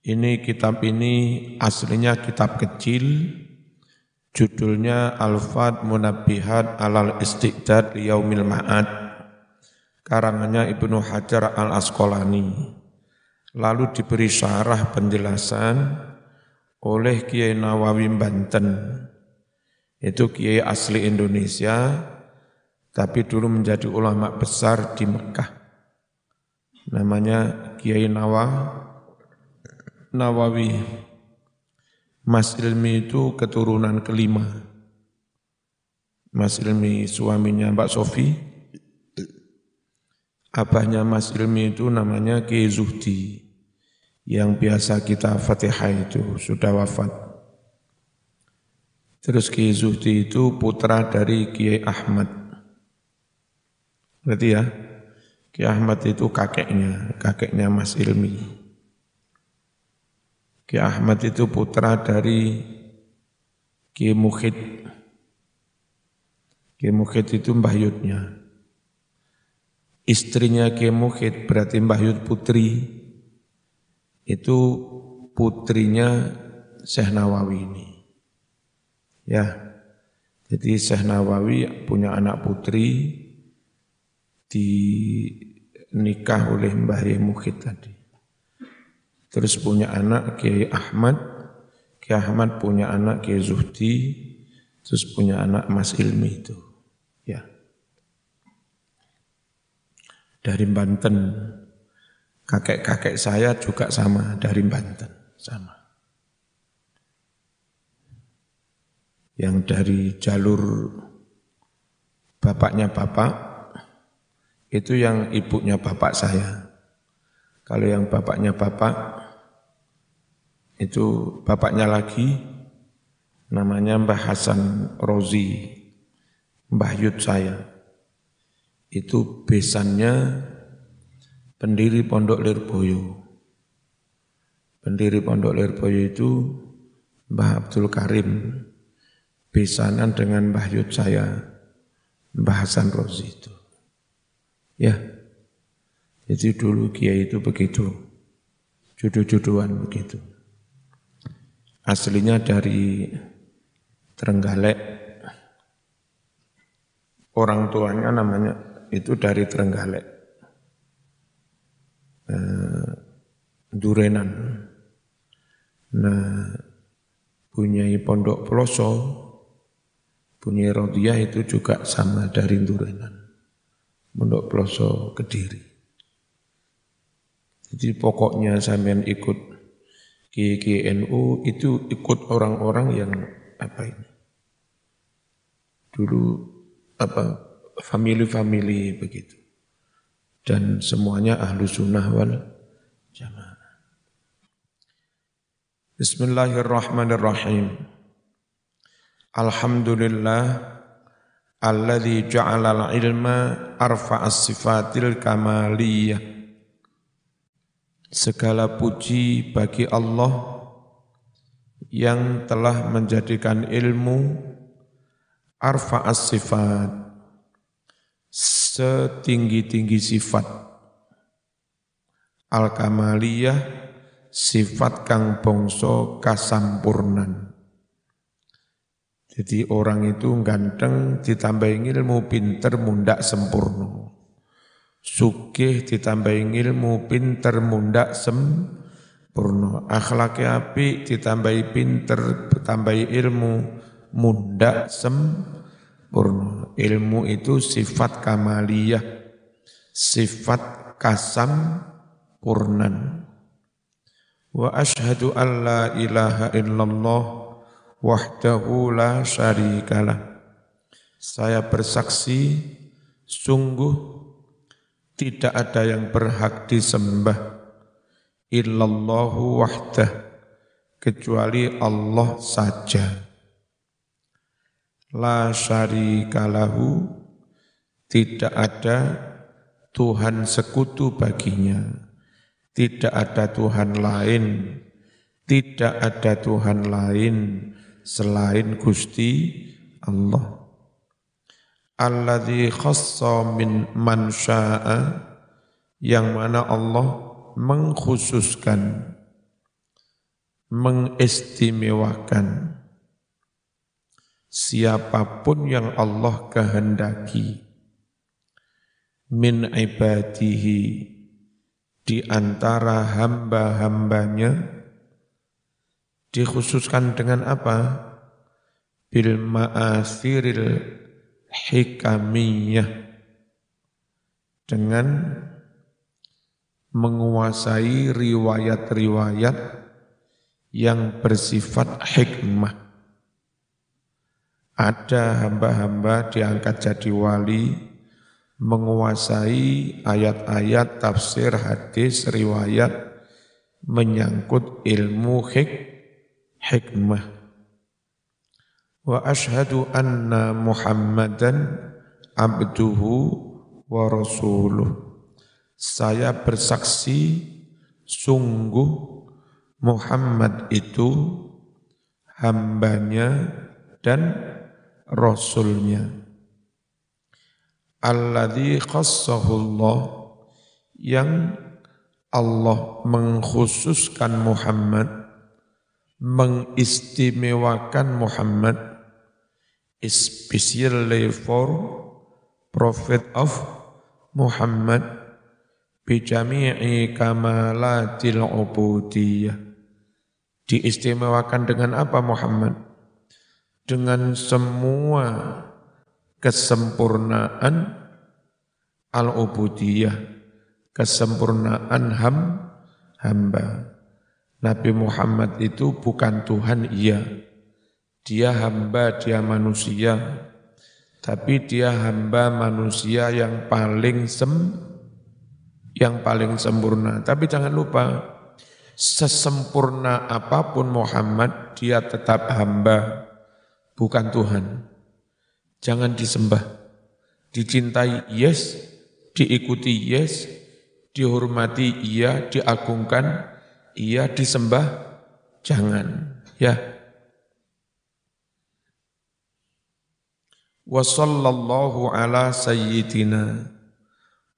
Ini kitab ini aslinya kitab kecil, judulnya Al-Fat Munabihat Alal Istiqdad Yaumil Ma'ad, karangannya Ibnu Hajar Al-Asqalani. Lalu diberi syarah penjelasan oleh Kiai Nawawi Banten. Itu Kiai asli Indonesia, tapi dulu menjadi ulama besar di Mekah. Namanya Kiai Nawawi Nawawi. Mas Ilmi itu keturunan kelima. Mas Ilmi suaminya Mbak Sofi. Abahnya Mas Ilmi itu namanya Kiai Zuhdi. Yang biasa kita fatihah itu sudah wafat. Terus Kiai Zuhdi itu putra dari Kiai Ahmad. Berarti ya? Kiai Ahmad itu kakeknya, kakeknya Mas Ilmi Ki Ahmad itu putra dari Ki Mukhid. Ki Mukhid itu Mbah Yudnya. Istrinya Ki Mukhid berarti Mbah Yud putri. Itu putrinya Syekh Nawawi ini. Ya, jadi Syekh Nawawi punya anak putri di nikah oleh Mbah Mukhid tadi. Terus punya anak Kiai Ahmad, Kiai Ahmad punya anak Kiai Zuhdi, terus punya anak Mas Ilmi itu. Ya. Dari Banten. Kakek-kakek saya juga sama dari Banten, sama. Yang dari jalur bapaknya bapak, itu yang ibunya bapak saya. Kalau yang bapaknya bapak, itu bapaknya lagi namanya Mbah Hasan Rozi, Mbah Yud saya. Itu besannya pendiri Pondok Lirboyo. Pendiri Pondok Lirboyo itu Mbah Abdul Karim, besanan dengan Mbah Yud saya, Mbah Hasan Rozi itu. Ya, jadi dulu Kiai itu begitu, judu-juduan begitu aslinya dari Trenggalek. Orang tuanya namanya itu dari Trenggalek. Eh, Durenan. Nah, punya pondok Peloso, punya Rodiah itu juga sama dari Durenan. Pondok Peloso Kediri. Jadi pokoknya sampean ikut GGNU itu ikut orang-orang yang apa ini? Dulu apa family-family begitu. Dan semuanya ahlu sunnah wal jamaah. Bismillahirrahmanirrahim. Alhamdulillah alladzi ja'ala al-ilma arfa'as sifatil kamaliyah Segala puji bagi Allah yang telah menjadikan ilmu arfa'as sifat setinggi-tinggi sifat. Al-kamaliyah sifat kang bongso kasampurnan. Jadi orang itu ganteng ditambah ilmu pinter mundak sempurna sugih ditambahi ilmu pinter mundak sempurna. Akhlaknya api ditambahi pinter ditambahi ilmu mundak sempurna. Ilmu itu sifat kamaliyah sifat kasam purnan wa ashhadu an la ilaha illallah wahdahu la syarikalah. Saya bersaksi sungguh tidak ada yang berhak disembah illallahu wahdah kecuali Allah saja. La syarikalahu tidak ada Tuhan sekutu baginya. Tidak ada Tuhan lain, tidak ada Tuhan lain selain Gusti Allah. Alladzi khassa min man sya'a yang mana Allah mengkhususkan mengistimewakan siapa pun yang Allah kehendaki min ibadihi di antara hamba-hambanya dikhususkan dengan apa? Bil ma'asiril hikamiyah dengan menguasai riwayat-riwayat yang bersifat hikmah. Ada hamba-hamba diangkat jadi wali, menguasai ayat-ayat tafsir hadis riwayat menyangkut ilmu hik hikmah. Wa ashhadu anna Muhammadan abduhu wa rasuluh. Saya bersaksi sungguh Muhammad itu hambanya dan rasulnya. Alladzi khassahullah yang Allah mengkhususkan Muhammad, mengistimewakan Muhammad, especially for Prophet of Muhammad bijami'i kamalatil ubudiyah. Diistimewakan dengan apa Muhammad? Dengan semua kesempurnaan al-ubudiyah, kesempurnaan ham, hamba. Nabi Muhammad itu bukan Tuhan, iya. Dia hamba, dia manusia. Tapi dia hamba manusia yang paling sempurna yang paling sempurna. Tapi jangan lupa, sesempurna apa pun Muhammad, dia tetap hamba, bukan Tuhan. Jangan disembah. Dicintai, yes. Diikuti, yes. Dihormati, iya. Diagungkan, iya. Disembah, jangan. Ya. Wa sallallahu ala sayyidina.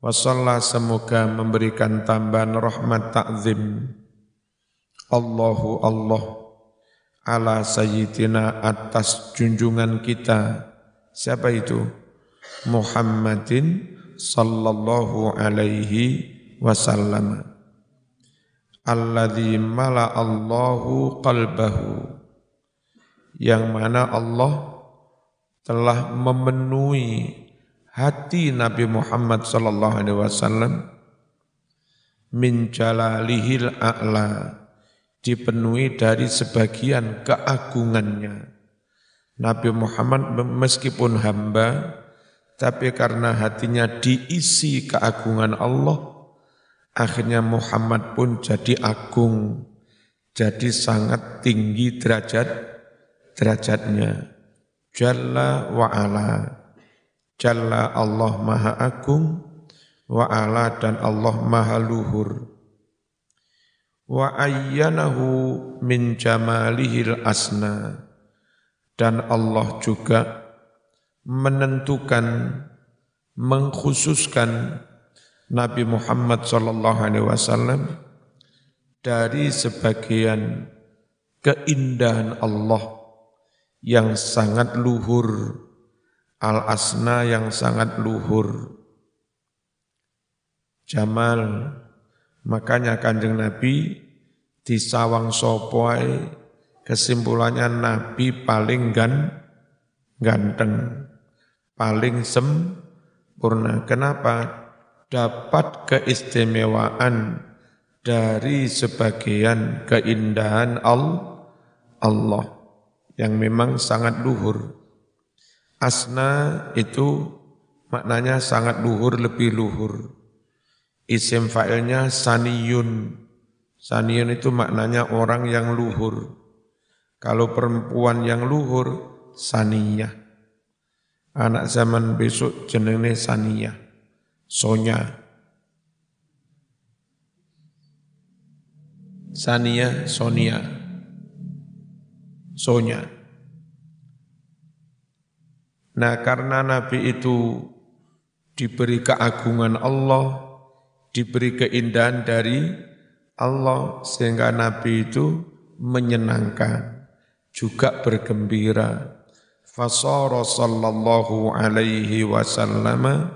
Wasallah semoga memberikan tambahan rahmat takzim Allahu Allah ala sayyidina atas junjungan kita. Siapa itu? Muhammadin sallallahu alaihi wasallam. Alladzi mala Allahu qalbahu. Yang mana Allah telah memenuhi hati Nabi Muhammad sallallahu alaihi wasallam min jalalihil a'la dipenuhi dari sebagian keagungannya. Nabi Muhammad meskipun hamba tapi karena hatinya diisi keagungan Allah akhirnya Muhammad pun jadi agung jadi sangat tinggi derajat derajatnya jalla wa ala Jalla Allah Maha Agung, wa ala dan Allah Maha Luhur. Wa ayyanahu min jamalihil asna. Dan Allah juga menentukan, mengkhususkan Nabi Muhammad sallallahu alaihi wasallam dari sebagian keindahan Allah yang sangat luhur al-asna yang sangat luhur. Jamal, makanya kanjeng Nabi di sawang sopoai kesimpulannya Nabi paling gan, ganteng, paling sempurna. Kenapa? Dapat keistimewaan dari sebagian keindahan Allah yang memang sangat luhur. Asna itu maknanya sangat luhur, lebih luhur. Isim fa'ilnya saniyun, Sanion itu maknanya orang yang luhur. Kalau perempuan yang luhur, saniyah. Anak zaman besok jenenge saniyah. Sonya. Sania, Sonia. Sonya. Nah karena Nabi itu diberi keagungan Allah, diberi keindahan dari Allah sehingga Nabi itu menyenangkan juga bergembira. Fasara sallallahu alaihi wasallam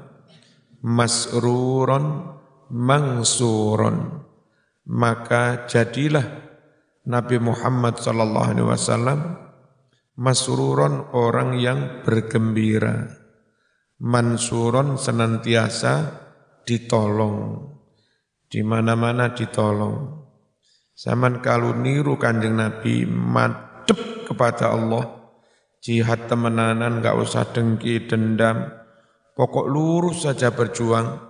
masruron mangsuron. Maka jadilah Nabi Muhammad sallallahu alaihi wasallam masruron orang yang bergembira. Mansuron senantiasa ditolong. Di mana-mana ditolong. Zaman kalau niru kanjeng Nabi madep kepada Allah. Jihad temenanan gak usah dengki, dendam. Pokok lurus saja berjuang.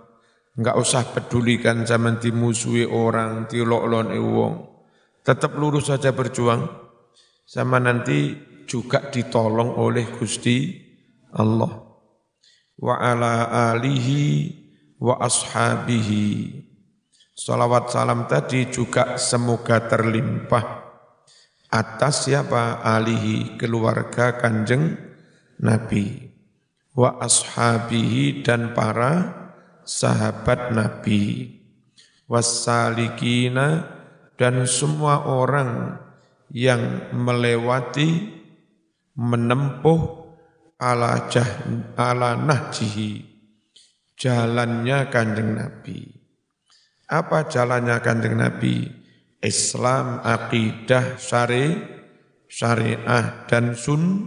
Gak usah pedulikan zaman dimusuhi orang, dilok-lon wong. Tetap lurus saja berjuang. Sama nanti juga ditolong oleh Gusti Allah. Wa ala alihi wa ashabihi. Salawat salam tadi juga semoga terlimpah atas siapa alihi keluarga kanjeng Nabi wa ashabihi dan para sahabat Nabi wassalikina dan semua orang yang melewati menempuh ala jah, ala nahjihi jalannya kanjeng Nabi. Apa jalannya kanjeng Nabi? Islam, akidah, syari, syariah, dan sun,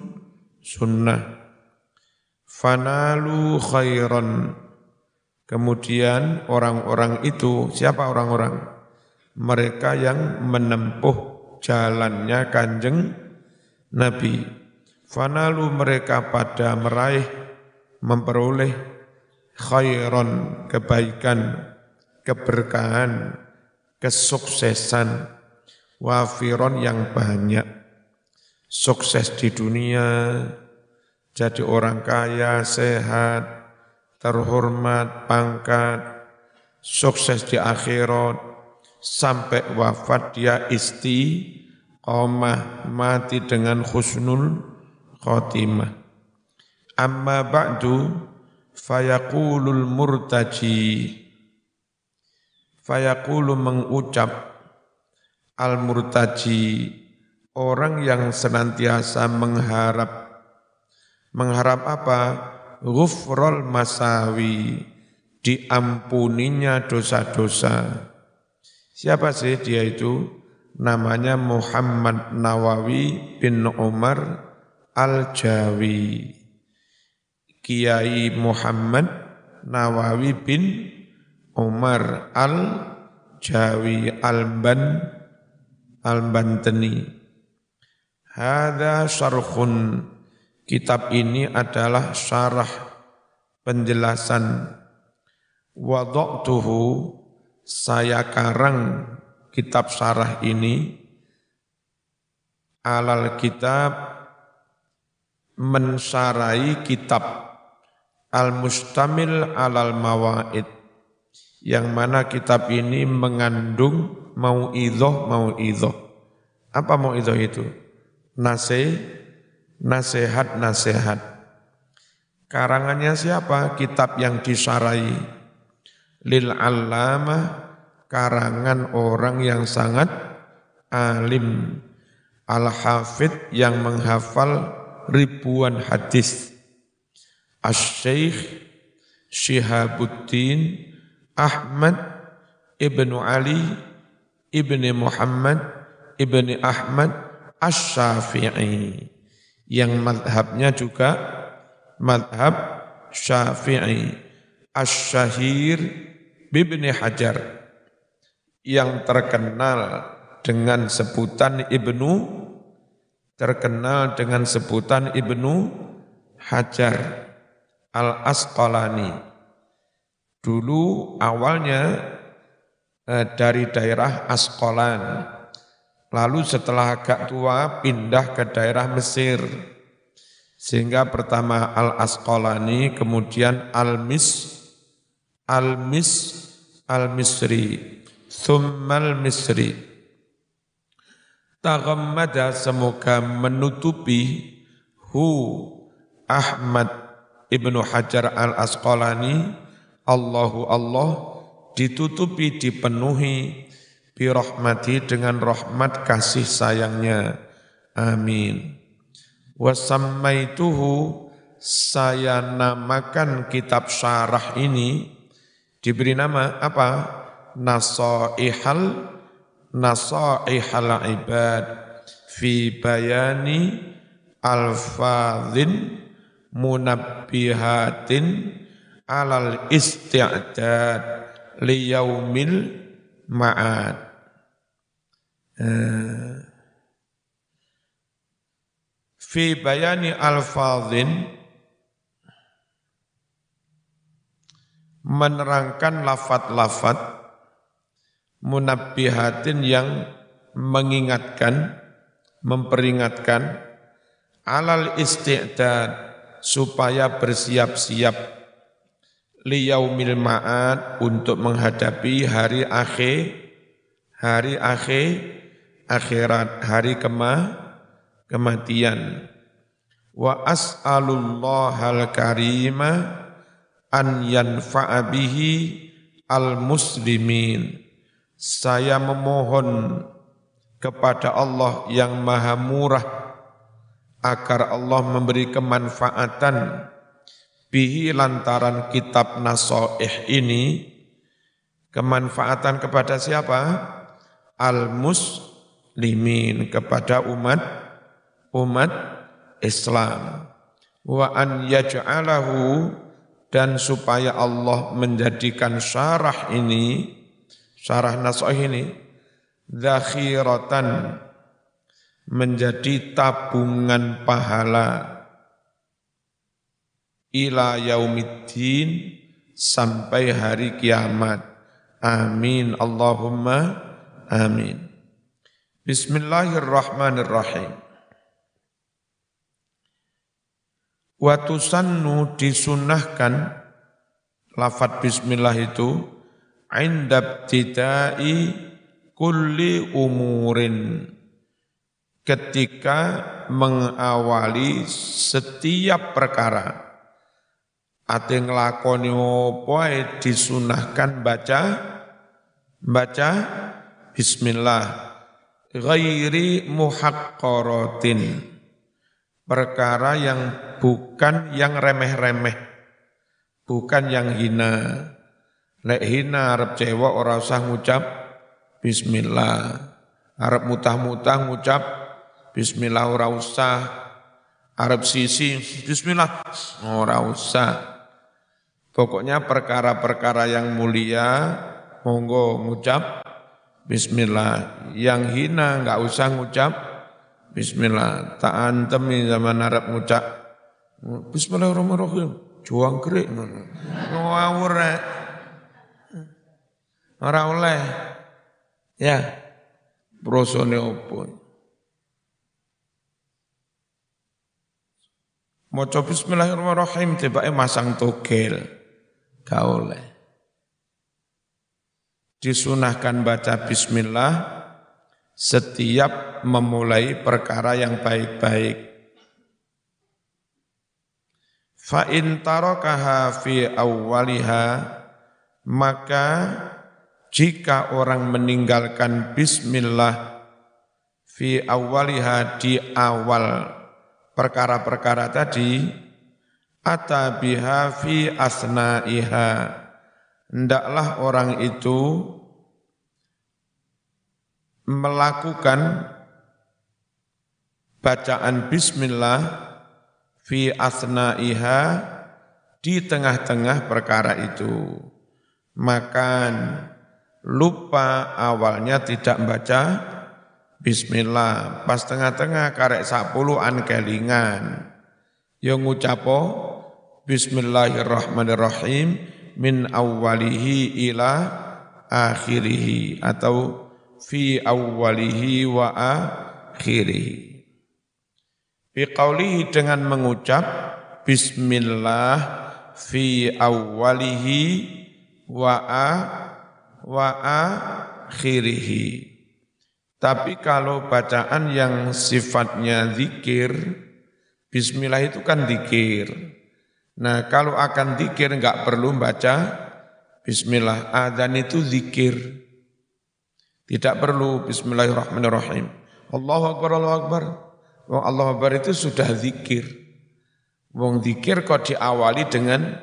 sunnah. Fanalu khairan. Kemudian orang-orang itu, siapa orang-orang? Mereka yang menempuh jalannya kanjeng Nabi. Fanalu mereka pada meraih, memperoleh khairon, kebaikan, keberkahan, kesuksesan, wafiron yang banyak, sukses di dunia, jadi orang kaya, sehat, terhormat, pangkat, sukses di akhirat, sampai wafat dia isti, qomah, mati dengan khusnul khotimah. Amma ba'du, fayaqulul murtaji. Fayaqulu mengucap al murtaji orang yang senantiasa mengharap. Mengharap apa? Ghufrul masawi diampuninya dosa-dosa siapa sih dia itu? Namanya Muhammad Nawawi bin Umar Al-Jawi. Kiai Muhammad Nawawi bin Umar Al-Jawi Al-Ban Al-Banteni. Hada syarhun. Kitab ini adalah syarah penjelasan. Wadoktuhu saya karang kitab syarah ini alal kitab mensarai kitab Al-Mustamil alal mawaid yang mana kitab ini mengandung mau idoh mau idoh. Apa mau idoh itu? Nase, nasihat, nasihat. Karangannya siapa? Kitab yang disarai. Lil alama karangan orang yang sangat alim. Al-Hafid yang menghafal ribuan hadis. Asy-Syaikh Syihabuddin Ahmad Ibnu Ali Ibni Muhammad Ibni Ahmad Asy-Syafi'i. Yang madhabnya juga madhab Syafi'i. Asy-Syahir Bibni Hajar yang terkenal dengan sebutan Ibnu terkenal dengan sebutan Ibnu Hajar Al-Asqalani. Dulu awalnya eh, dari daerah Askolan. Lalu setelah agak tua pindah ke daerah Mesir. Sehingga pertama Al-Asqalani, kemudian Al-Mis, Al-Mis, Al-Misri, Thummal Misri. Taghammada semoga menutupi hu Ahmad Ibnu Hajar Al-Asqalani, Allahu Allah, ditutupi, dipenuhi, birahmati dengan rahmat kasih sayangnya. Amin. Wasammaituhu saya namakan kitab syarah ini diberi nama apa? Nasaihal Nasaihal ibad. Fi bayani alfadhin munabbihatin alal isti'dad liyaumil ma'ad. Eh, fi bayani alfadhin menerangkan lafat-lafat munabbihatin yang mengingatkan, memperingatkan alal isti'dad supaya bersiap-siap liyaumil ma'ad untuk menghadapi hari akhir hari akhir akhirat, hari kema, kematian. Wa as'alullahal karima an yanfa'a bihi al muslimin. Saya memohon kepada Allah yang maha murah agar Allah memberi kemanfaatan bihi lantaran kitab nasoih ini kemanfaatan kepada siapa? Al-mus muslimin kepada umat umat Islam wa an yaj'alahu dan supaya Allah menjadikan syarah ini syarah nasah ini zakhiratan menjadi tabungan pahala. Ila yaumiddin sampai hari kiamat. Amin. Allahumma amin. Bismillahirrahmanirrahim. Watusannu disunahkan lafat bismillah itu indab tidai kulli umurin ketika mengawali setiap perkara. Ate nglakoni apa disunahkan baca baca bismillah. Ghairi muhaqqaratin. Perkara yang bukan yang remeh-remeh. Bukan yang hina. Lek hina arep cewek ora usah ngucap bismillah. Arep mutah-mutah ngucap bismillah ora usah. Arep sisi bismillah ora usah. Pokoknya perkara-perkara yang mulia monggo ngucap Bismillah. Yang hina nggak usah ngucap Bismillah. Tak antem zaman Arab ngucap Bismillahirrahmanirrahim. Juang kerik. Ngawur Ora oleh. Ya. Prosone opo. Maca bismillahirrahmanirrahim tibake masang togel. Gak oleh disunahkan baca bismillah setiap memulai perkara yang baik-baik. Fa in tarakaha fi awwaliha maka jika orang meninggalkan bismillah fi awwaliha di awal perkara-perkara tadi atabiha fi asnaiha. Hendaklah orang itu melakukan bacaan bismillah fi asna'iha di tengah-tengah perkara itu. Makan lupa awalnya tidak baca bismillah, pas tengah-tengah karek sapulu an kelingan. Yang ngucapo bismillahirrahmanirrahim min awwalihi ila akhirih atau fi awwalihi wa akhirih. Fi qawlihi dengan mengucap bismillah fi awwalihi wa a wa akhirih. Tapi kalau bacaan yang sifatnya zikir, bismillah itu kan zikir. Nah kalau akan zikir nggak perlu baca bismillah. Adzan itu zikir. Tidak perlu bismillahirrahmanirrahim. Allahu Akbar, Allahu Akbar. Wong Allah Akbar itu sudah zikir. Wong zikir kok diawali dengan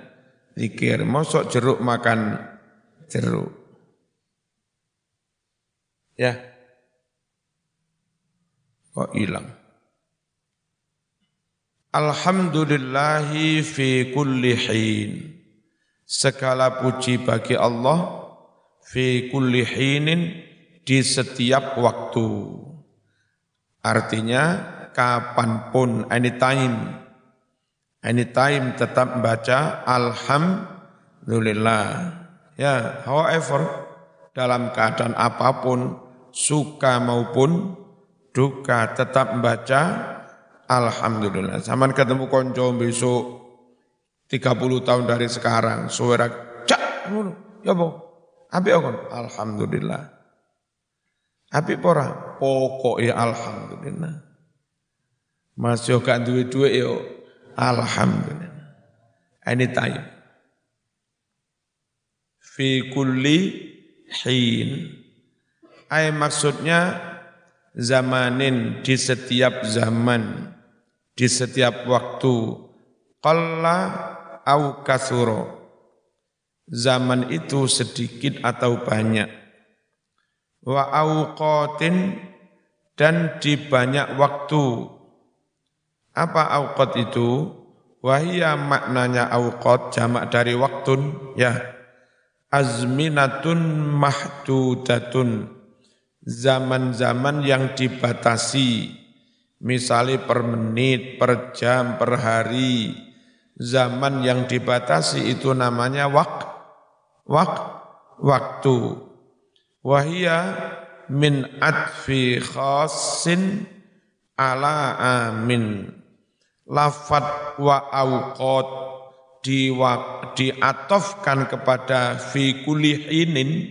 zikir. Mosok jeruk makan jeruk. Ya, kok hilang. Alhamdulillahi fi kulli hin. Segala puji bagi Allah fi kulli hinin di setiap waktu. Artinya kapan pun, anytime. Anytime tetap baca Alhamdulillah. Ya, however, dalam keadaan apa pun, suka maupun duka tetap membaca Alhamdulillah. Zaman ketemu konco besok 30 tahun dari sekarang, suara cak, ya boh, api kon, Alhamdulillah. Api pora, pokok ya Alhamdulillah. Masih gak duwe-duwe yo, Alhamdulillah. Anytime. Fi kulli hin. Ay maksudnya zamanin di setiap zaman, di setiap waktu, qalla au kasuro. Zaman itu sedikit atau banyak. Wa auqatin dan di banyak waktu. Apa auqat itu? Wahia maknanya auqat jamak dari waktun ya. Azminatun mahdudatun zaman-zaman yang dibatasi, misalnya per menit, per jam, per hari, zaman yang dibatasi itu namanya wak, wak, waktu. Wahia min adfi khasin ala amin. Lafat wa awqat di diatofkan kepada fi kulihinin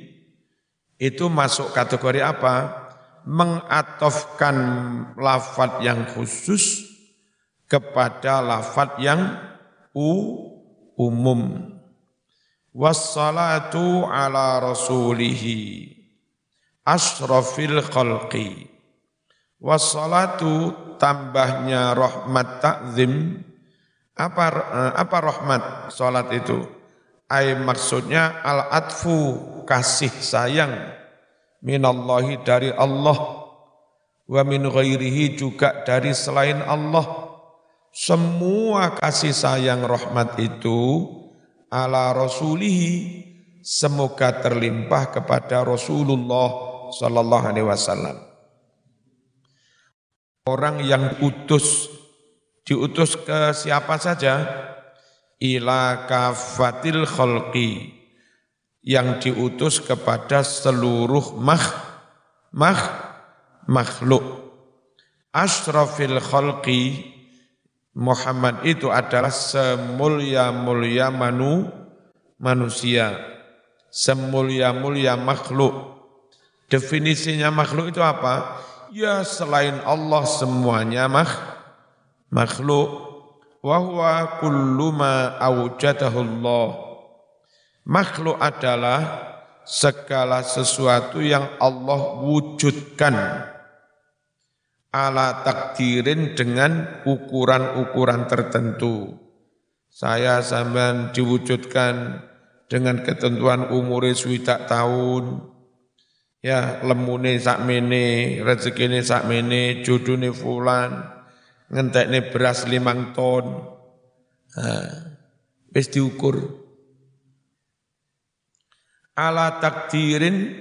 itu masuk kategori apa? Mengatofkan lafat yang khusus kepada lafat yang u, umum. Wassalatu ala rasulihi asrafil khalqi. Wassalatu tambahnya rahmat takzim. Apa apa rahmat salat itu? Ay maksudnya al-atfu kasih sayang minallahi dari Allah wa min ghairihi juga dari selain Allah. Semua kasih sayang rahmat itu ala rasulihi semoga terlimpah kepada Rasulullah sallallahu alaihi wasallam. Orang yang utus diutus ke siapa saja ila kafatil khalqi yang diutus kepada seluruh makh, makh, makhluk. Ashrafil khalqi Muhammad itu adalah semulia-mulia manu, manusia, semulia-mulia makhluk. Definisinya makhluk itu apa? Ya selain Allah semuanya mak, makhluk wa huwa kullu ma Allah. Makhluk adalah segala sesuatu yang Allah wujudkan ala takdirin dengan ukuran-ukuran tertentu. Saya sampean diwujudkan dengan ketentuan umur swidak tahun, ya lemune sakmene, rezekine sakmene, judune fulan, ngentekne beras limang ton. Wis diukur. Ala takdirin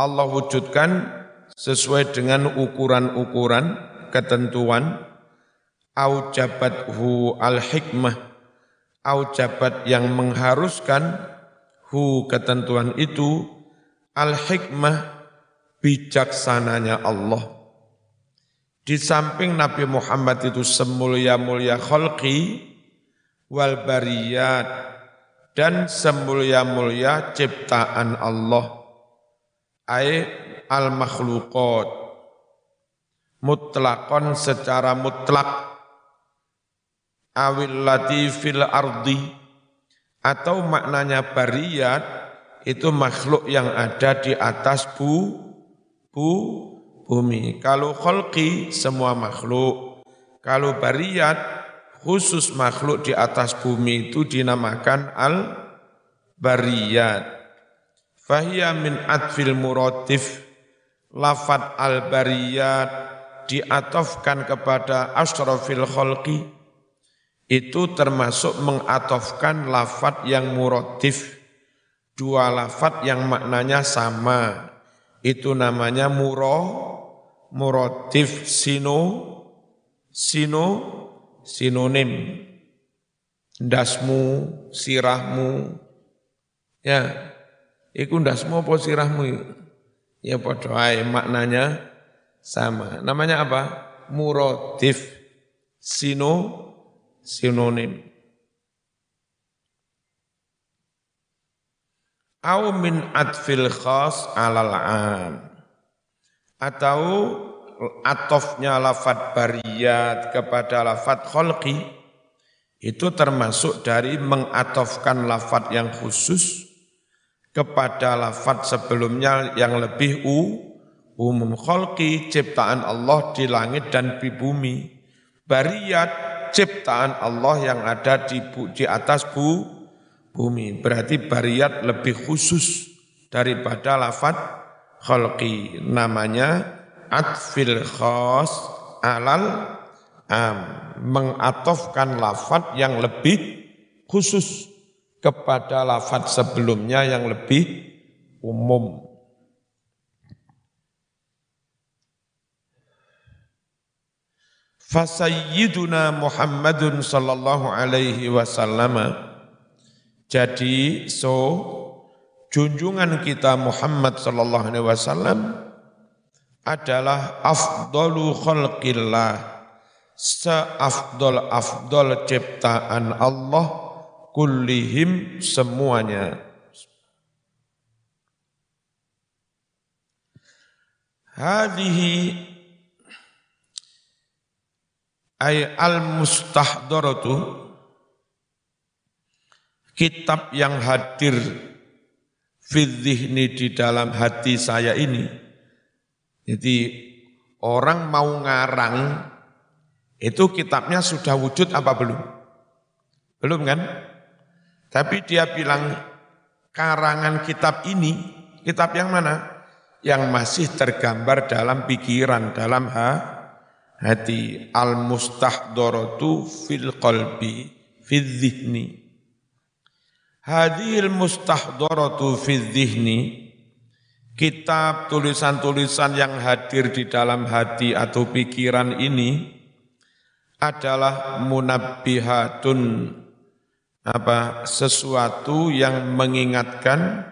Allah wujudkan sesuai dengan ukuran-ukuran ketentuan au hu al hikmah au jabat yang mengharuskan hu ketentuan itu Al-hikmah bijaksananya Allah. Di samping Nabi Muhammad itu semulia-mulia kholqi wal bariyat dan semulia-mulia ciptaan Allah. Ay al-makhluqat mutlakon secara mutlak awil latifil ardi atau maknanya bariyat itu makhluk yang ada di atas bu, bu bumi. Kalau kholqi semua makhluk. Kalau bariyat khusus makhluk di atas bumi itu dinamakan al bariyat. Fahiyya min adfil murotif lafat al bariyat diatofkan kepada asrafil kholqi itu termasuk mengatofkan lafat yang murotif, dua lafat yang maknanya sama. Itu namanya muro, murotif sino, sino, sinonim. Dasmu, sirahmu, ya, iku dasmu apa sirahmu? Ya podo maknanya sama. Namanya apa? Murotif, sino, sinonim. Au min atfil khas alal am. Atau atofnya lafat bariyat kepada lafat kholqi, itu termasuk dari mengatofkan lafat yang khusus kepada lafat sebelumnya yang lebih u, umum kholqi, ciptaan Allah di langit dan di bumi. Bariyat ciptaan Allah yang ada di, di atas bu, bumi. Berarti bariyat lebih khusus daripada lafat khalqi. Namanya atfil khas alal am. Mengatofkan lafat yang lebih khusus kepada lafat sebelumnya yang lebih umum. Fasayyiduna Muhammadun sallallahu alaihi wasallam jadi so junjungan kita Muhammad sallallahu alaihi wasallam adalah afdalu khalqillah seafdol afdol ciptaan Allah kullihim semuanya. Hadhihi ay al mustahdharatu kitab yang hadir fidzihni di dalam hati saya ini. Jadi orang mau ngarang itu kitabnya sudah wujud apa belum? Belum kan? Tapi dia bilang karangan kitab ini kitab yang mana? Yang masih tergambar dalam pikiran dalam ha hati. Al mustahdharatu fil qalbi fil dhihni hadhil mustahdharatu fil dhihni kitab tulisan-tulisan yang hadir di dalam hati atau pikiran ini adalah munabbihatun apa sesuatu yang mengingatkan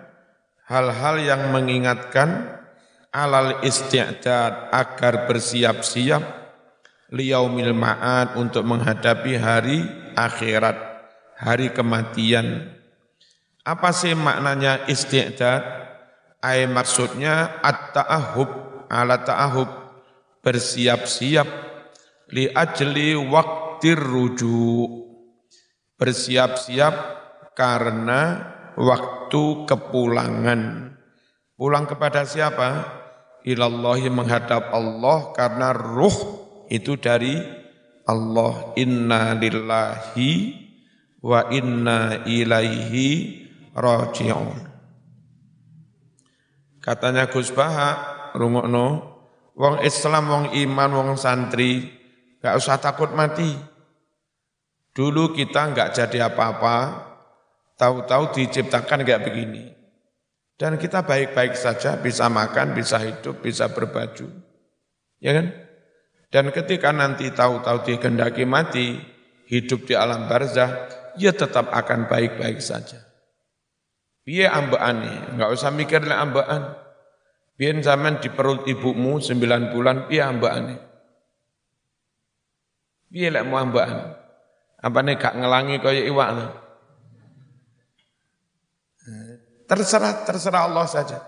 hal-hal yang mengingatkan alal isti'dad agar bersiap-siap liyaumil ma'ad untuk menghadapi hari akhirat, hari kematian. Apa sih maknanya istiqdad? Ay maksudnya at-ta'ahub, ala ta'ahub, bersiap-siap li ajli waktir rujuk. Bersiap-siap karena waktu kepulangan. Pulang kepada siapa? Ilallahi menghadap Allah karena ruh itu dari Allah inna lillahi wa inna ilaihi raji'un. Katanya Gus Baha, rungokno, wong Islam, wong iman, wong santri, gak usah takut mati. Dulu kita nggak jadi apa-apa, tahu-tahu diciptakan nggak begini. Dan kita baik-baik saja, bisa makan, bisa hidup, bisa berbaju. Ya kan? Dan ketika nanti tahu-tahu dikehendaki mati, hidup di alam barzah, ia tetap akan baik-baik saja. Piye ambekane? Enggak usah mikir lek ambekan. Biyen zaman di perut ibumu 9 bulan piye ambekane? Piye lek mau ambekan? Apane gak ngelangi kaya iwak lah. Terserah, terserah Allah saja.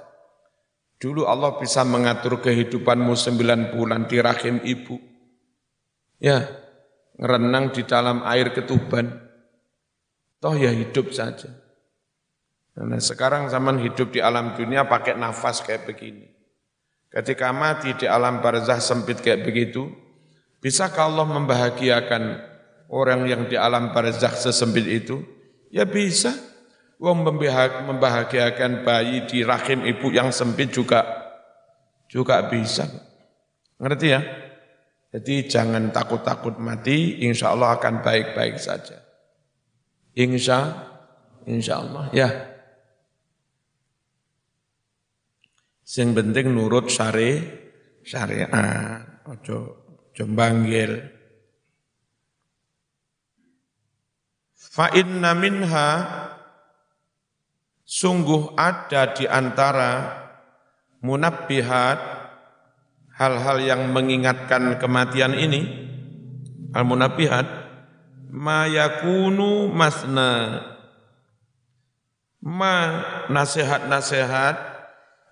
Dulu Allah bisa mengatur kehidupanmu sembilan bulan di rahim ibu. Ya, ngerenang di dalam air ketuban. Toh ya hidup saja. Nah, sekarang zaman hidup di alam dunia pakai nafas kayak begini. Ketika mati di alam barzah sempit kayak begitu, bisakah Allah membahagiakan orang yang di alam barzah sesempit itu? Ya bisa. Wong membahagiakan bayi di rahim ibu yang sempit juga juga bisa. Ngerti ya? Jadi jangan takut-takut mati, insya Allah akan baik-baik saja. Insya, insya Allah, ya. Yang penting nurut syari, syariat, ojo, ojo. Fa inna minha Sungguh ada di antara munabbihat hal-hal yang mengingatkan kematian ini al-munabbihat ma yakunu masna ma nasihat-nasihat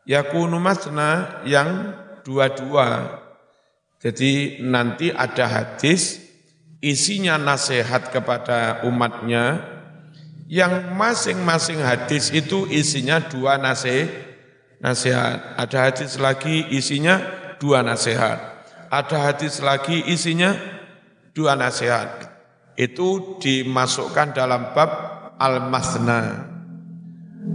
yakunu masna yang dua-dua jadi nanti ada hadis isinya nasihat kepada umatnya yang masing-masing hadis itu isinya dua nasihat. nasihat. Ada hadis lagi isinya dua nasihat. Ada hadis lagi isinya dua nasihat. Itu dimasukkan dalam bab al-masna.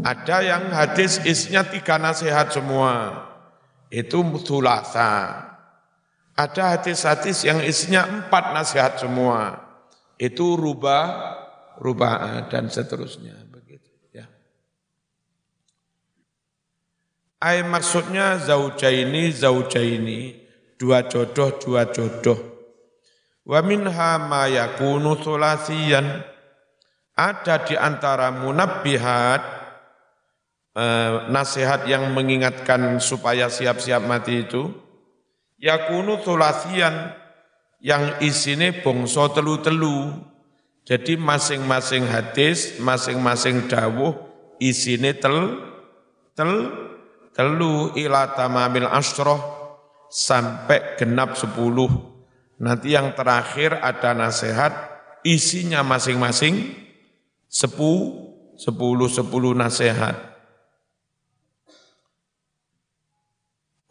Ada yang hadis isinya tiga nasihat semua. Itu mutulasa. Ada hadis-hadis yang isinya empat nasihat semua. Itu rubah rubaa dan seterusnya begitu ya. Ai maksudnya zaujaini zaujaini dua jodoh dua jodoh. Wa minha ma yakunu ada di antara munabbihat eh, nasihat yang mengingatkan supaya siap-siap mati itu yakunu sulasiyan yang isine bongso telu-telu jadi masing-masing hadis, masing-masing dawuh isine tel tel telu ila tamamil asroh sampai genap sepuluh. Nanti yang terakhir ada nasihat isinya masing-masing sepu sepuluh sepuluh nasihat.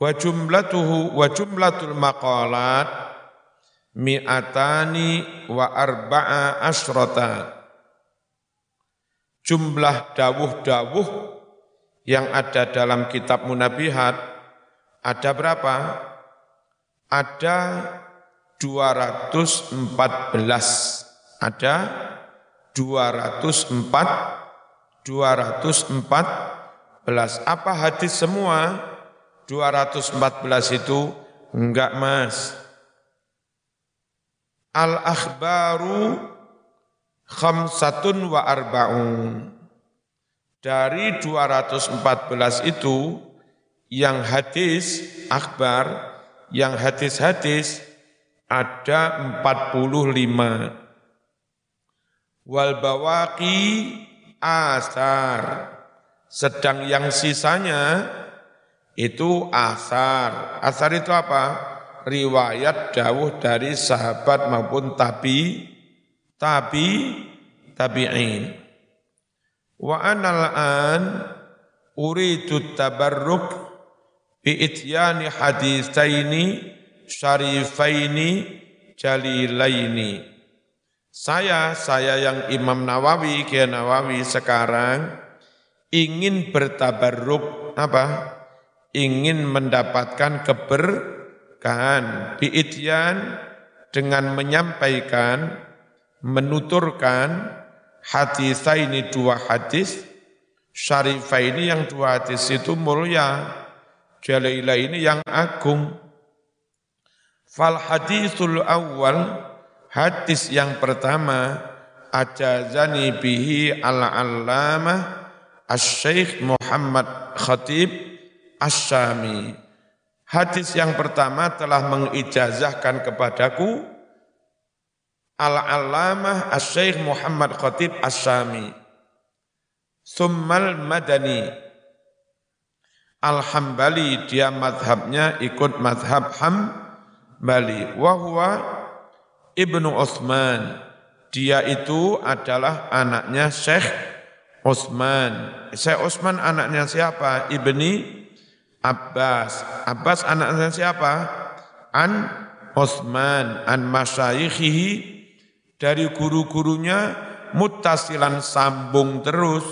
Wa jumlatuhu wa jumlatul maqalat mi'atani wa arba'a asrota. Jumlah dawuh-dawuh yang ada dalam kitab munabihat ada berapa? Ada 214. Ada 204 214. Apa hadis semua? 214 itu enggak mas Al-akhbaru khamsatun wa arba'un. Dari 214 itu yang hadis akhbar, yang hadis-hadis ada 45. Wal bawaki asar. Sedang yang sisanya itu asar. Asar itu apa? riwayat dawuh dari sahabat maupun tabi tabi tabi'in wa anal an uridu tabarruk bi ityani haditsaini syarifaini jalilaini saya saya yang Imam Nawawi Kiai Nawawi sekarang ingin bertabarruk apa ingin mendapatkan keber kan biidyan dengan menyampaikan menuturkan hadis ini dua hadis syarifah ini yang dua hadis itu mulia jalailah ini yang agung. Fal hadisul awal hadis yang pertama ajazani bihi ala allamah Asy-Syaikh Muhammad Khatib Asyami. Hadis yang pertama telah mengijazahkan kepadaku Al-Allamah Asy-Syaikh Muhammad Khatib Asyami. Summal Madani. Al-Hambali dia madhabnya ikut madhab Hambali. Wahwa Ibnu Utsman. Dia itu adalah anaknya Syekh Utsman. Syekh Utsman anaknya siapa? Ibni Abbas. Abbas anaknya siapa? An Utsman an masyayikhihi dari guru-gurunya mutasilan sambung terus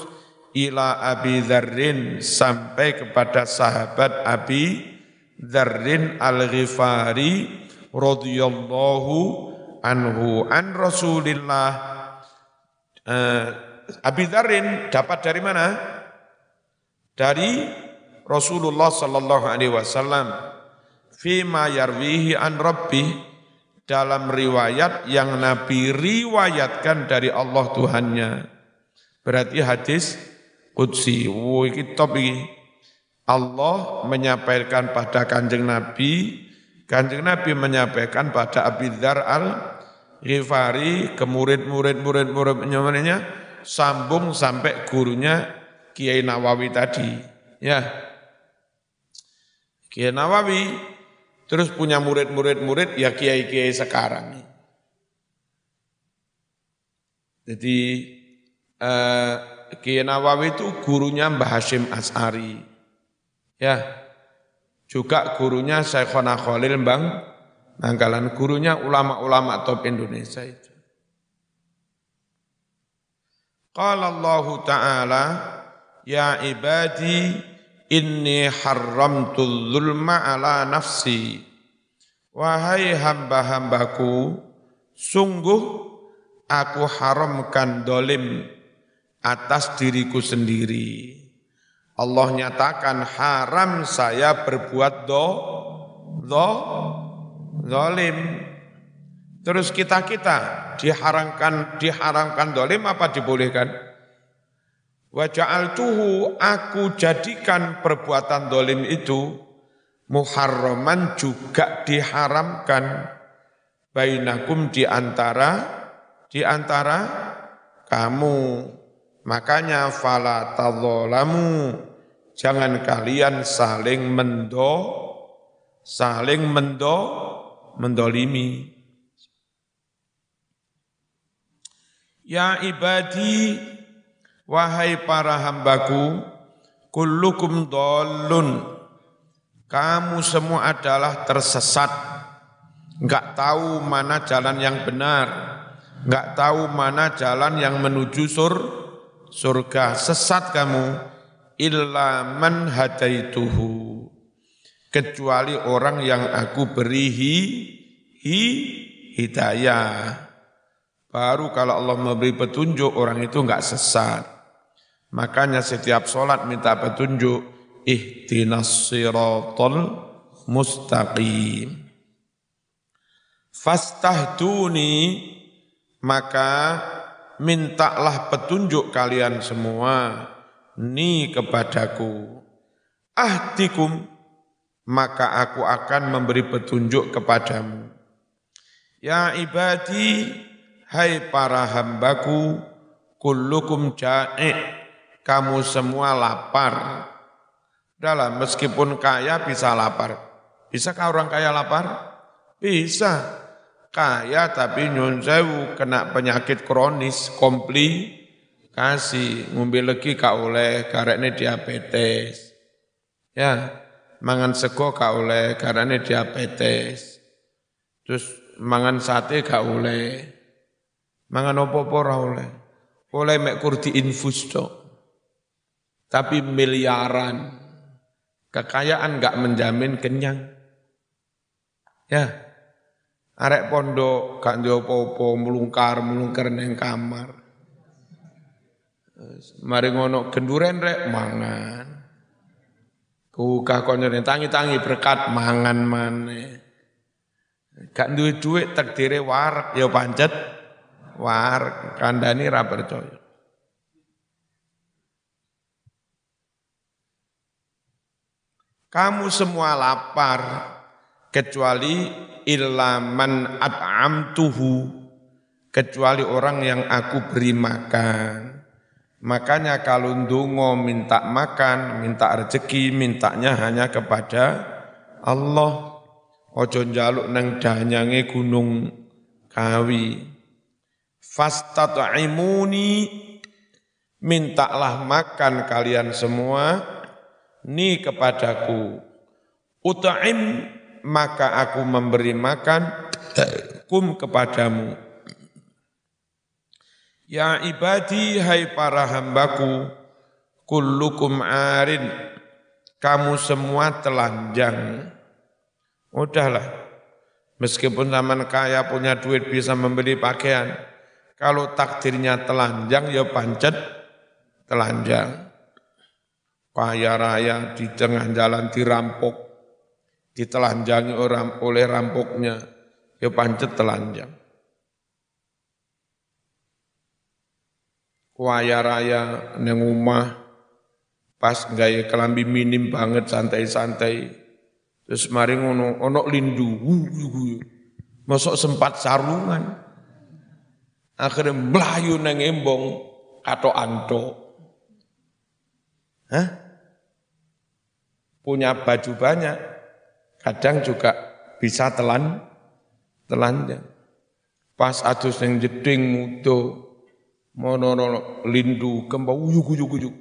ila Abi Dzarrin sampai kepada sahabat Abi Dzarrin Al-Ghifari radhiyallahu anhu an Rasulillah uh, Abi Dzarrin dapat dari mana? Dari Rasulullah sallallahu alaihi wasallam fima yarwihi an rabbi dalam riwayat yang Nabi riwayatkan dari Allah Tuhannya. Berarti hadis Qudsi. Wo iki top. Allah menyampaikan pada kanjeng Nabi, kanjeng Nabi menyampaikan pada Abi Dzar al Ghifari ke murid-murid murid-murid sambung sampai gurunya Kiai Nawawi tadi. Ya. Kiai Nawawi terus punya murid-murid-murid ya kiai-kiai sekarang. Jadi eh, Kiai Nawawi itu gurunya Mbah Hashim As'ari. Ya, juga gurunya Syekhona Khalil Bang Nanggalan, gurunya ulama-ulama top Indonesia itu. Qala Allah Ta'ala, Ya ibadi, inni haramtu zulma ala nafsi. Wahai hamba-hambaku, sungguh aku haramkan dolim atas diriku sendiri. Allah nyatakan haram saya berbuat do, do, dolim. Terus kita-kita diharamkan diharamkan dolim apa dibolehkan? Waja'al tuhu aku jadikan perbuatan dolim itu muharraman juga diharamkan bainakum di antara di antara kamu Makanya fala tadzalamu jangan kalian saling mendo saling mendo mendolimi. Ya ibadi wahai para hambaku kullukum dolun kamu semua adalah tersesat. Enggak tahu mana jalan yang benar. Enggak tahu mana jalan yang menuju sur surga. Sesat kamu illa man hadaituhu. Kecuali orang yang aku beri hi, hi hidayah. Baru kalau Allah memberi petunjuk orang itu enggak sesat makanya setiap sholat minta petunjuk ihtinas siratal mustaqim. Fastahduni maka mintalah petunjuk kalian semua ni kepadaku. Ahdikum maka aku akan memberi petunjuk kepadamu. Ya ibadi hai para hambaku kullukum ja'i kamu semua lapar. Dalam meskipun kaya bisa lapar. Bisakah orang kaya lapar? Bisa. Kaya tapi nyun sewu kena penyakit kronis komplikasi ngombe lagi ka oleh karena diabetes. Ya mangan sego ka oleh karena diabetes. Terus mangan sate gak oleh. Mangan opo-opo oleh. Oleh mek kurdi infus tok tapi miliaran kekayaan gak menjamin kenyang ya Arek pondok gak apa-apa mulungkar neng kamar. Mari ngono genduren rek mangan. Kuka konyonen tangi-tangi berkat mangan maneh. Gak duwe dhuwit takdire warak ya pancet warak kandhani ra percaya. Kamu semua lapar kecuali ilaman at'amtuhu kecuali orang yang aku beri makan. Makanya kalau ndungo minta makan, minta rezeki, mintanya hanya kepada Allah. Ojo njaluk nang danyange gunung kawi. Fastat'imuni mintalah makan kalian semua ni kepadaku. Uta'im maka aku memberi makan kum kepadamu. Ya ibadi hai para hambaku, kullukum arin, kamu semua telanjang. Udahlah, meskipun zaman kaya punya duit bisa membeli pakaian, kalau takdirnya telanjang ya pancet telanjang. Kaya raya di tengah jalan dirampok, ditelanjangi orang oleh rampoknya, ya pancet telanjang. Kaya raya neng rumah pas gaya kelambi minim banget santai-santai. Terus mari ngono ono lindu masuk sempat sarungan. Akhirnya melayu neng embong kato anto Hah? punya baju banyak kadang juga bisa telan telanjang pas adus yang jeding mudo mono lindu kembang uyuk uyuk uyuk.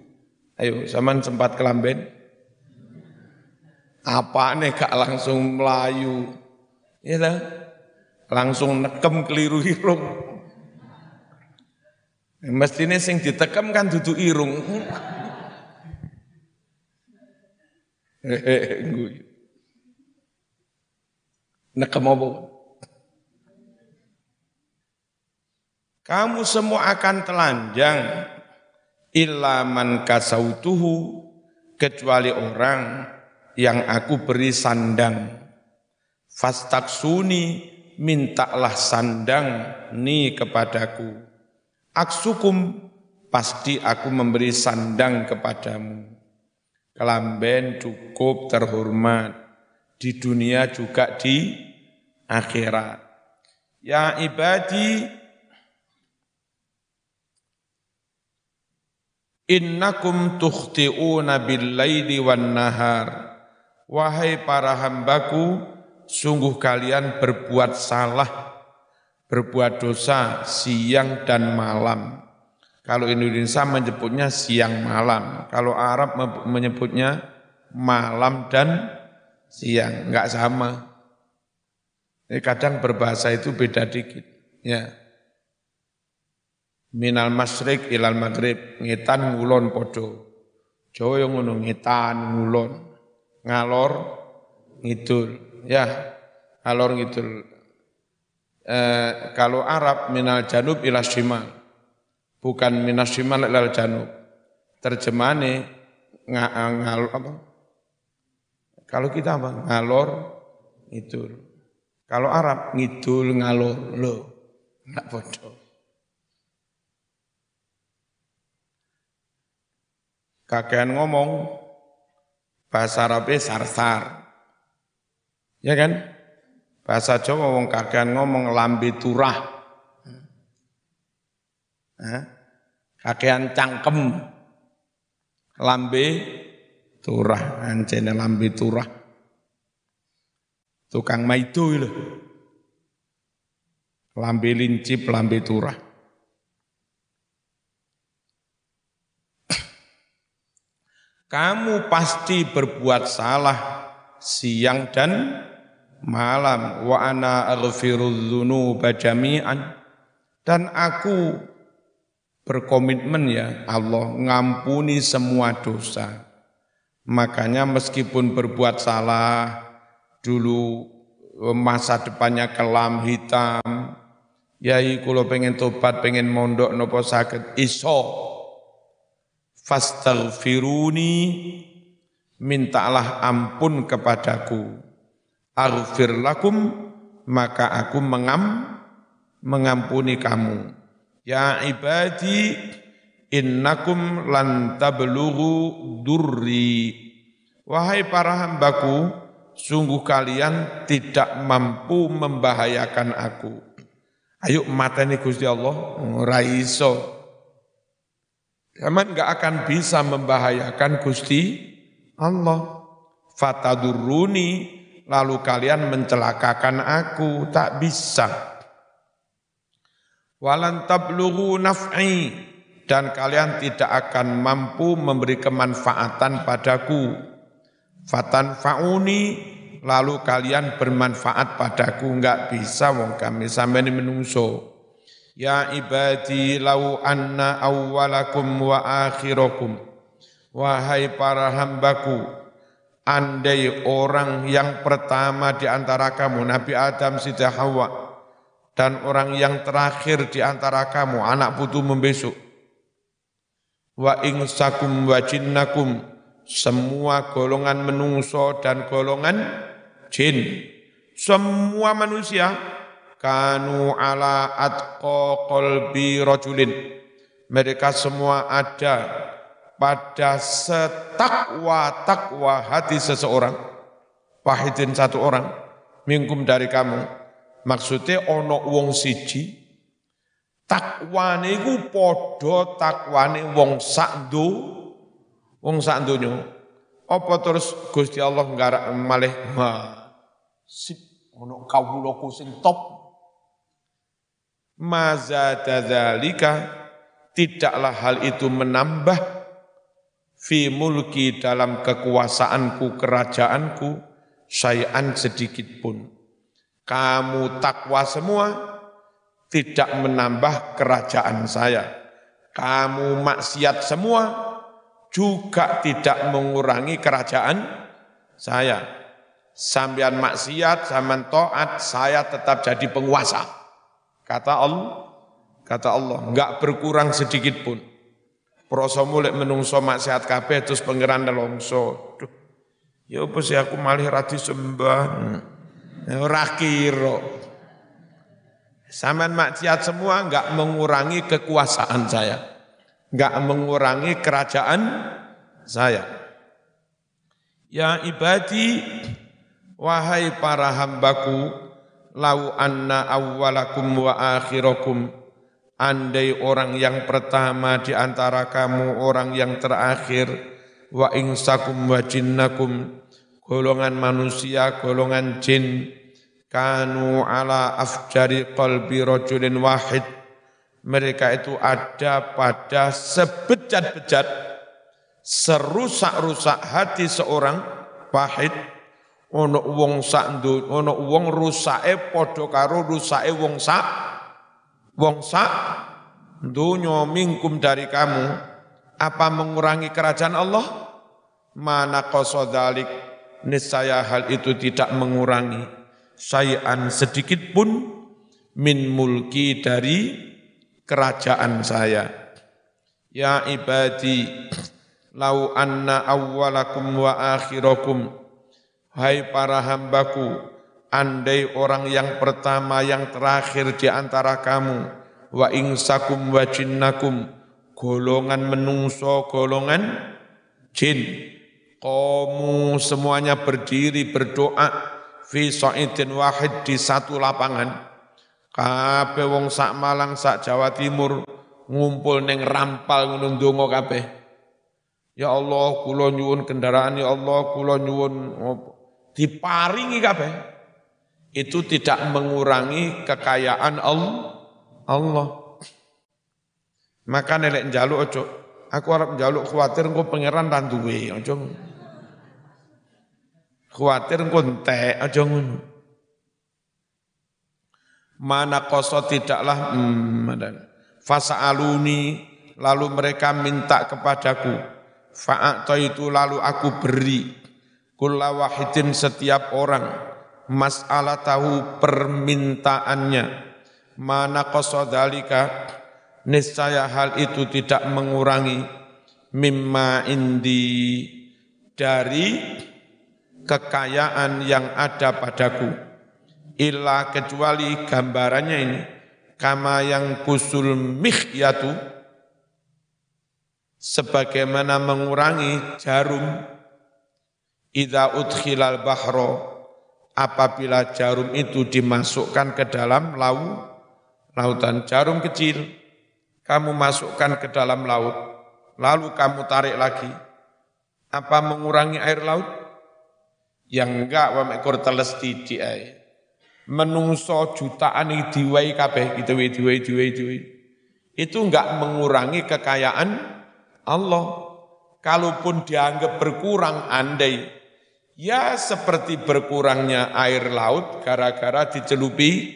Ayo, zaman sempat kelamben. Apa nih kak langsung melayu? Ya lah, langsung nekem keliru irung. Mestinya sing ditekam kan duduk irung. Nekem apa? Kamu semua akan telanjang illa man kasautuhu kecuali orang yang aku beri sandang. Fastaksuni mintalah sandang ni kepadaku. Aksukum pasti aku memberi sandang kepadamu. Kelamben cukup terhormat di dunia juga di akhirat. Ya ibadi Innakum tukhti'una bil-laili wan nahar. Wahai para hambaku, sungguh kalian berbuat salah, berbuat dosa siang dan malam. Kalau Indonesia menyebutnya siang malam, kalau Arab menyebutnya malam dan siang, enggak sama. kadang berbahasa itu beda dikit. Ya. Minal masrik ilal maghrib. Ngetan ngulon podo Jawa yang ngono ngetan ngulon. Ngalor ngidul. Ya. Ngalor ngidul. Eh, kalau Arab minal janub ilal shimal bukan minal shimal ilal janub terjemahane ngalor apa kalau kita apa ngalor ngidul kalau Arab ngidul ngalor lo nggak bodoh kakean ngomong bahasa Arabnya sarsar. Ya kan? Bahasa Jawa ngomong kakean ngomong lambe turah. Kakean cangkem. Lambe turah, ancene lambe turah. Tukang maido lho. Lambe lincip, lambe turah. kamu pasti berbuat salah siang dan malam wa ana aghfirudz dzunuba jami'an dan aku berkomitmen ya Allah ngampuni semua dosa. Makanya meskipun berbuat salah dulu masa depannya kelam hitam yai kalau pengen tobat pengen mondok nopo sakit iso. Fastaghfiruni mintalah ampun kepadaku. Aghfir lakum maka aku mengam mengampuni kamu ya ibadi innakum lan tablughu durri Wahai para hambaku, sungguh kalian tidak mampu membahayakan aku. Ayo mateni Gusti Allah, ora iso. Zaman nggak akan bisa membahayakan Gusti Allah. Fataduruni, lalu kalian mencelakakan aku, tak bisa. Walan tablughu naf'i, dan kalian tidak akan mampu memberi kemanfaatan padaku. Fatan fauni, lalu kalian bermanfaat padaku, enggak bisa wong kami sampai ini menungso. Ya ibadi lau anna awwalakum wa akhirakum. Wahai para hambaku, andai orang yang pertama di antara kamu, Nabi Adam, Siti Hawa, dan orang yang terakhir di antara kamu, anak putu membesuk. Wa ingsakum wa jinnakum, semua golongan menungso dan golongan jin. Semua manusia kanu ala atqa qalbi rajulin mereka semua ada pada setakwa-takwa hati seseorang wahidin satu orang mingkum dari kamu maksudnya ono wong siji takwane iku padha takwane wong sak wong sak donya apa terus Gusti Allah nggarak malih sip ono kawulaku sing top. Mazadadzalika tidaklah hal itu menambah fi mulki dalam kekuasaanku kerajaanku sayan sedikit pun kamu takwa semua tidak menambah kerajaan saya kamu maksiat semua juga tidak mengurangi kerajaan saya sambian maksiat sambian taat saya tetap jadi penguasa Kata Allah, kata Allah, enggak berkurang sedikit pun. Proso mulai menungso maksiat kabeh terus pangeran nelongso. Ya apa sih aku malih rati sembah. Ya, ora kira. Saman maksiat semua enggak mengurangi kekuasaan saya. Enggak mengurangi kerajaan saya. Ya ibadi, wahai para hambaku, lau anna awwalakum wa akhirakum andai orang yang pertama di antara kamu orang yang terakhir wa insakum wa jinnakum golongan manusia golongan jin kanu ala afjari qalbi rajulin wahid. Mereka itu ada pada sebejat-bejat serusak-rusak hati seorang wahid. Ono wong sak ono wong rusake padha karo rusake wong sak wong sak donya mingkum dari kamu. Apa mengurangi kerajaan Allah? Mana qasadzalik niscaya hal itu tidak mengurangi sayan sedikit pun min mulki dari kerajaan saya. Ya ibadi lau anna awwalakum wa akhirakum. Hai para hambaku, andai orang yang pertama yang terakhir di antara kamu, wa ingsakum wa jinnakum, golongan menungso, golongan jin, kamu semuanya berdiri berdoa, fi sa'idin wahid di satu lapangan, kabeh wong sak Malang, sak Jawa Timur, ngumpul neng rampal ngono ndonga kabeh. Ya Allah, kula nyuwun kendaraan ya Allah, kula nyuwun diparingi kabeh. Itu tidak mengurangi kekayaan Allah Allah. Maka nelek njaluk ojo. Aku harap njaluk khawatir engko pangeran ra duwe ojo khawatir engko entek ojo ngono. Mana koso tidaklah hmm, fasa aluni lalu mereka minta kepadaku. Fa'at itu lalu aku beri. Kulla wahidin setiap orang. Masalah tahu permintaannya. Mana kosodalika niscaya hal itu tidak mengurangi mimma indi dari kekayaan yang ada padaku. Illa kecuali gambarannya ini kama yang kusul mihyatu sebagaimana mengurangi jarum. Idza udkhilal bahro apabila jarum itu dimasukkan ke dalam laut lautan jarum kecil kamu masukkan ke dalam laut lalu kamu tarik lagi. Apa mengurangi air laut yang enggak wa mekor teles titik ae menungso jutaan diwai kabeh gitu diwai diwai diwai itu enggak mengurangi kekayaan Allah kalaupun dianggap berkurang andai Ya seperti berkurangnya air laut gara-gara dicelupi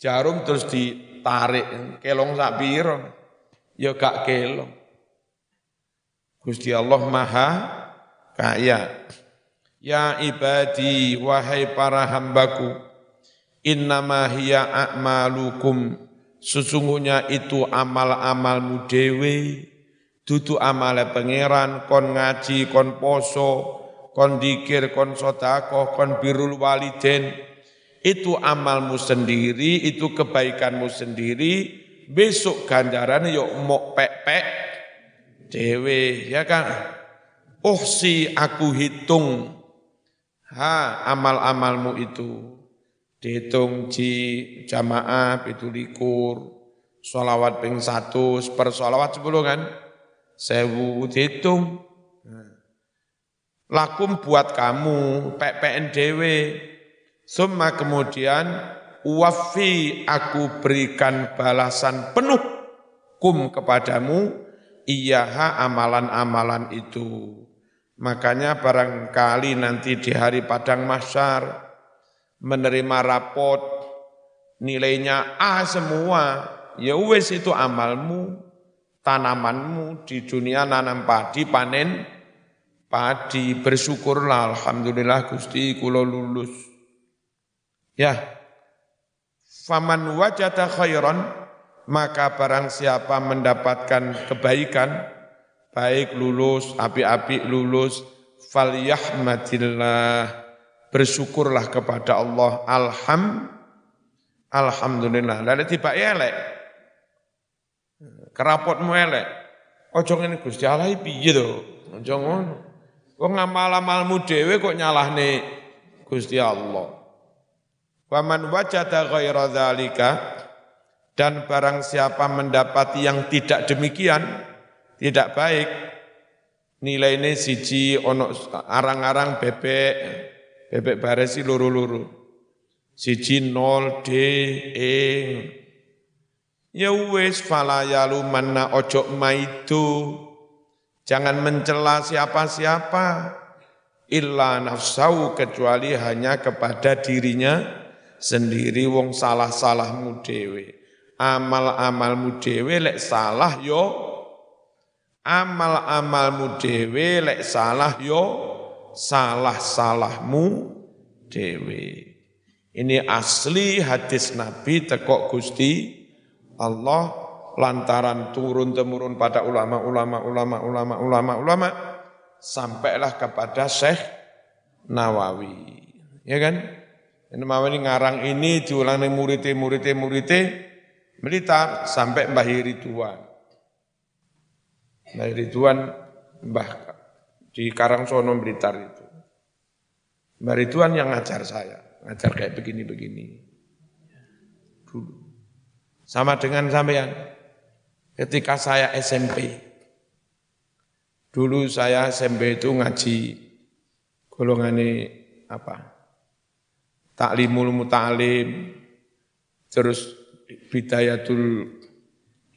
jarum terus ditarik kelong sak piro. Ya gak kelong. Gusti Allah Maha kaya. Ya ibadi wahai para hambaku innama hiya a'malukum. Sesungguhnya itu amal-amalmu dewe. Dudu amale pangeran kon ngaji kon poso kon dikir, kon sodakoh, kon birul waliden, itu amalmu sendiri, itu kebaikanmu sendiri, besok ganjaran yuk mok pek-pek, dewe, ya kan? Oh si aku hitung, ha amal-amalmu itu, dihitung di jamaah itu likur, sholawat ping satu, per sholawat sepuluh kan, sewu dihitung, lakum buat kamu PPNDW semua kemudian wafi aku berikan balasan penuh kum kepadamu. Iyaha amalan-amalan itu makanya barangkali nanti di hari padang masyar menerima rapot nilainya A semua ya wes itu amalmu tanamanmu di dunia nanam padi panen padi. Bersyukurlah alhamdulillah Gusti kula lulus. Ya. Faman wajata khairan maka barang siapa mendapatkan kebaikan baik lulus api-api lulus falyahmadillah. Bersyukurlah kepada Allah. Alham alhamdulillah. Lalu tiba elek. Kerapotmu elek. Ojo ngene Gusti Allah piye to? Ojo ngono. Wong ngamal-amalmu dhewe kok nyalahne Gusti Allah. Wa man wajada ghaira dan barang siapa mendapati yang tidak demikian, tidak baik, nilainya siji ono arang-arang bebek, bebek baresi luru-luru. Siji nol D E. Ya wis fala yalumanna ojo maitu Jangan mencela siapa-siapa illa nafsau kecuali hanya kepada dirinya sendiri wong salah-salahmu dewe. Amal-amalmu dewe lek salah yo amal-amalmu dewe lek salah yo salah-salahmu dewe. Ini asli hadis Nabi tekok Gusti Allah lantaran turun temurun pada ulama ulama ulama ulama ulama ulama sampailah kepada Syekh Nawawi. Ya kan? Nawawi ngarang ini diulang muridé muridé muridé Blitar sampai Mbah Ridwan Mbah Ridwan Mbah di Karangsono Blitar itu Mbah Ridwan yang ngajar saya ngajar kayak begini-begini dulu sama dengan sampean ketika saya SMP. Dulu saya SMP itu ngaji golongan ini apa? Taklimul muta'alim, terus bidayatul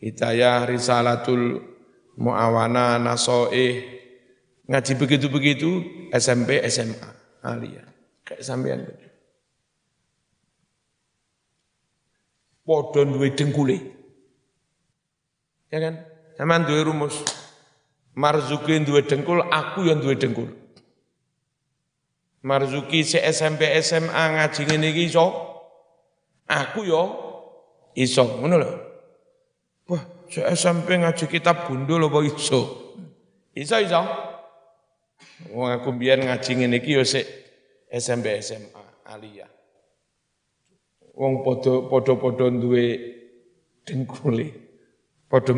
hidayah, risalatul muawana, nasoih, ngaji begitu-begitu SMP, SMA, alia. Kayak sampean Podon duwe dengkule. Ya kan? Sama duwe rumus. Marzuki duwe dengkul, aku yang duwe dengkul. Marzuki si SMP SMA ngaji ngene iki iso. Aku yo iso, ngono lho. Wah, SMP ngaji kitab gundul apa iso? Iso iso. Wong aku biyen ngaji ngene iki yo sik SMP SMA aliyah. Wong padha padha-padha duwe dengkule. Padha.